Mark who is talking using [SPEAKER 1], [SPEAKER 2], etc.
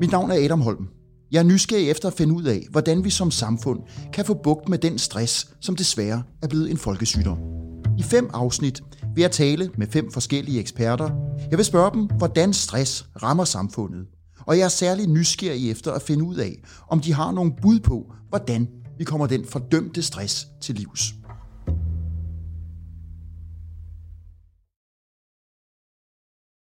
[SPEAKER 1] Mit navn er Adam Holm. Jeg er nysgerrig efter at finde ud af, hvordan vi som samfund kan få bugt med den stress, som desværre er blevet en folkesygdom. I fem afsnit vil jeg tale med fem forskellige eksperter. Jeg vil spørge dem, hvordan stress rammer samfundet. Og jeg er særlig nysgerrig efter at finde ud af, om de har nogle bud på, hvordan vi kommer den fordømte stress til livs.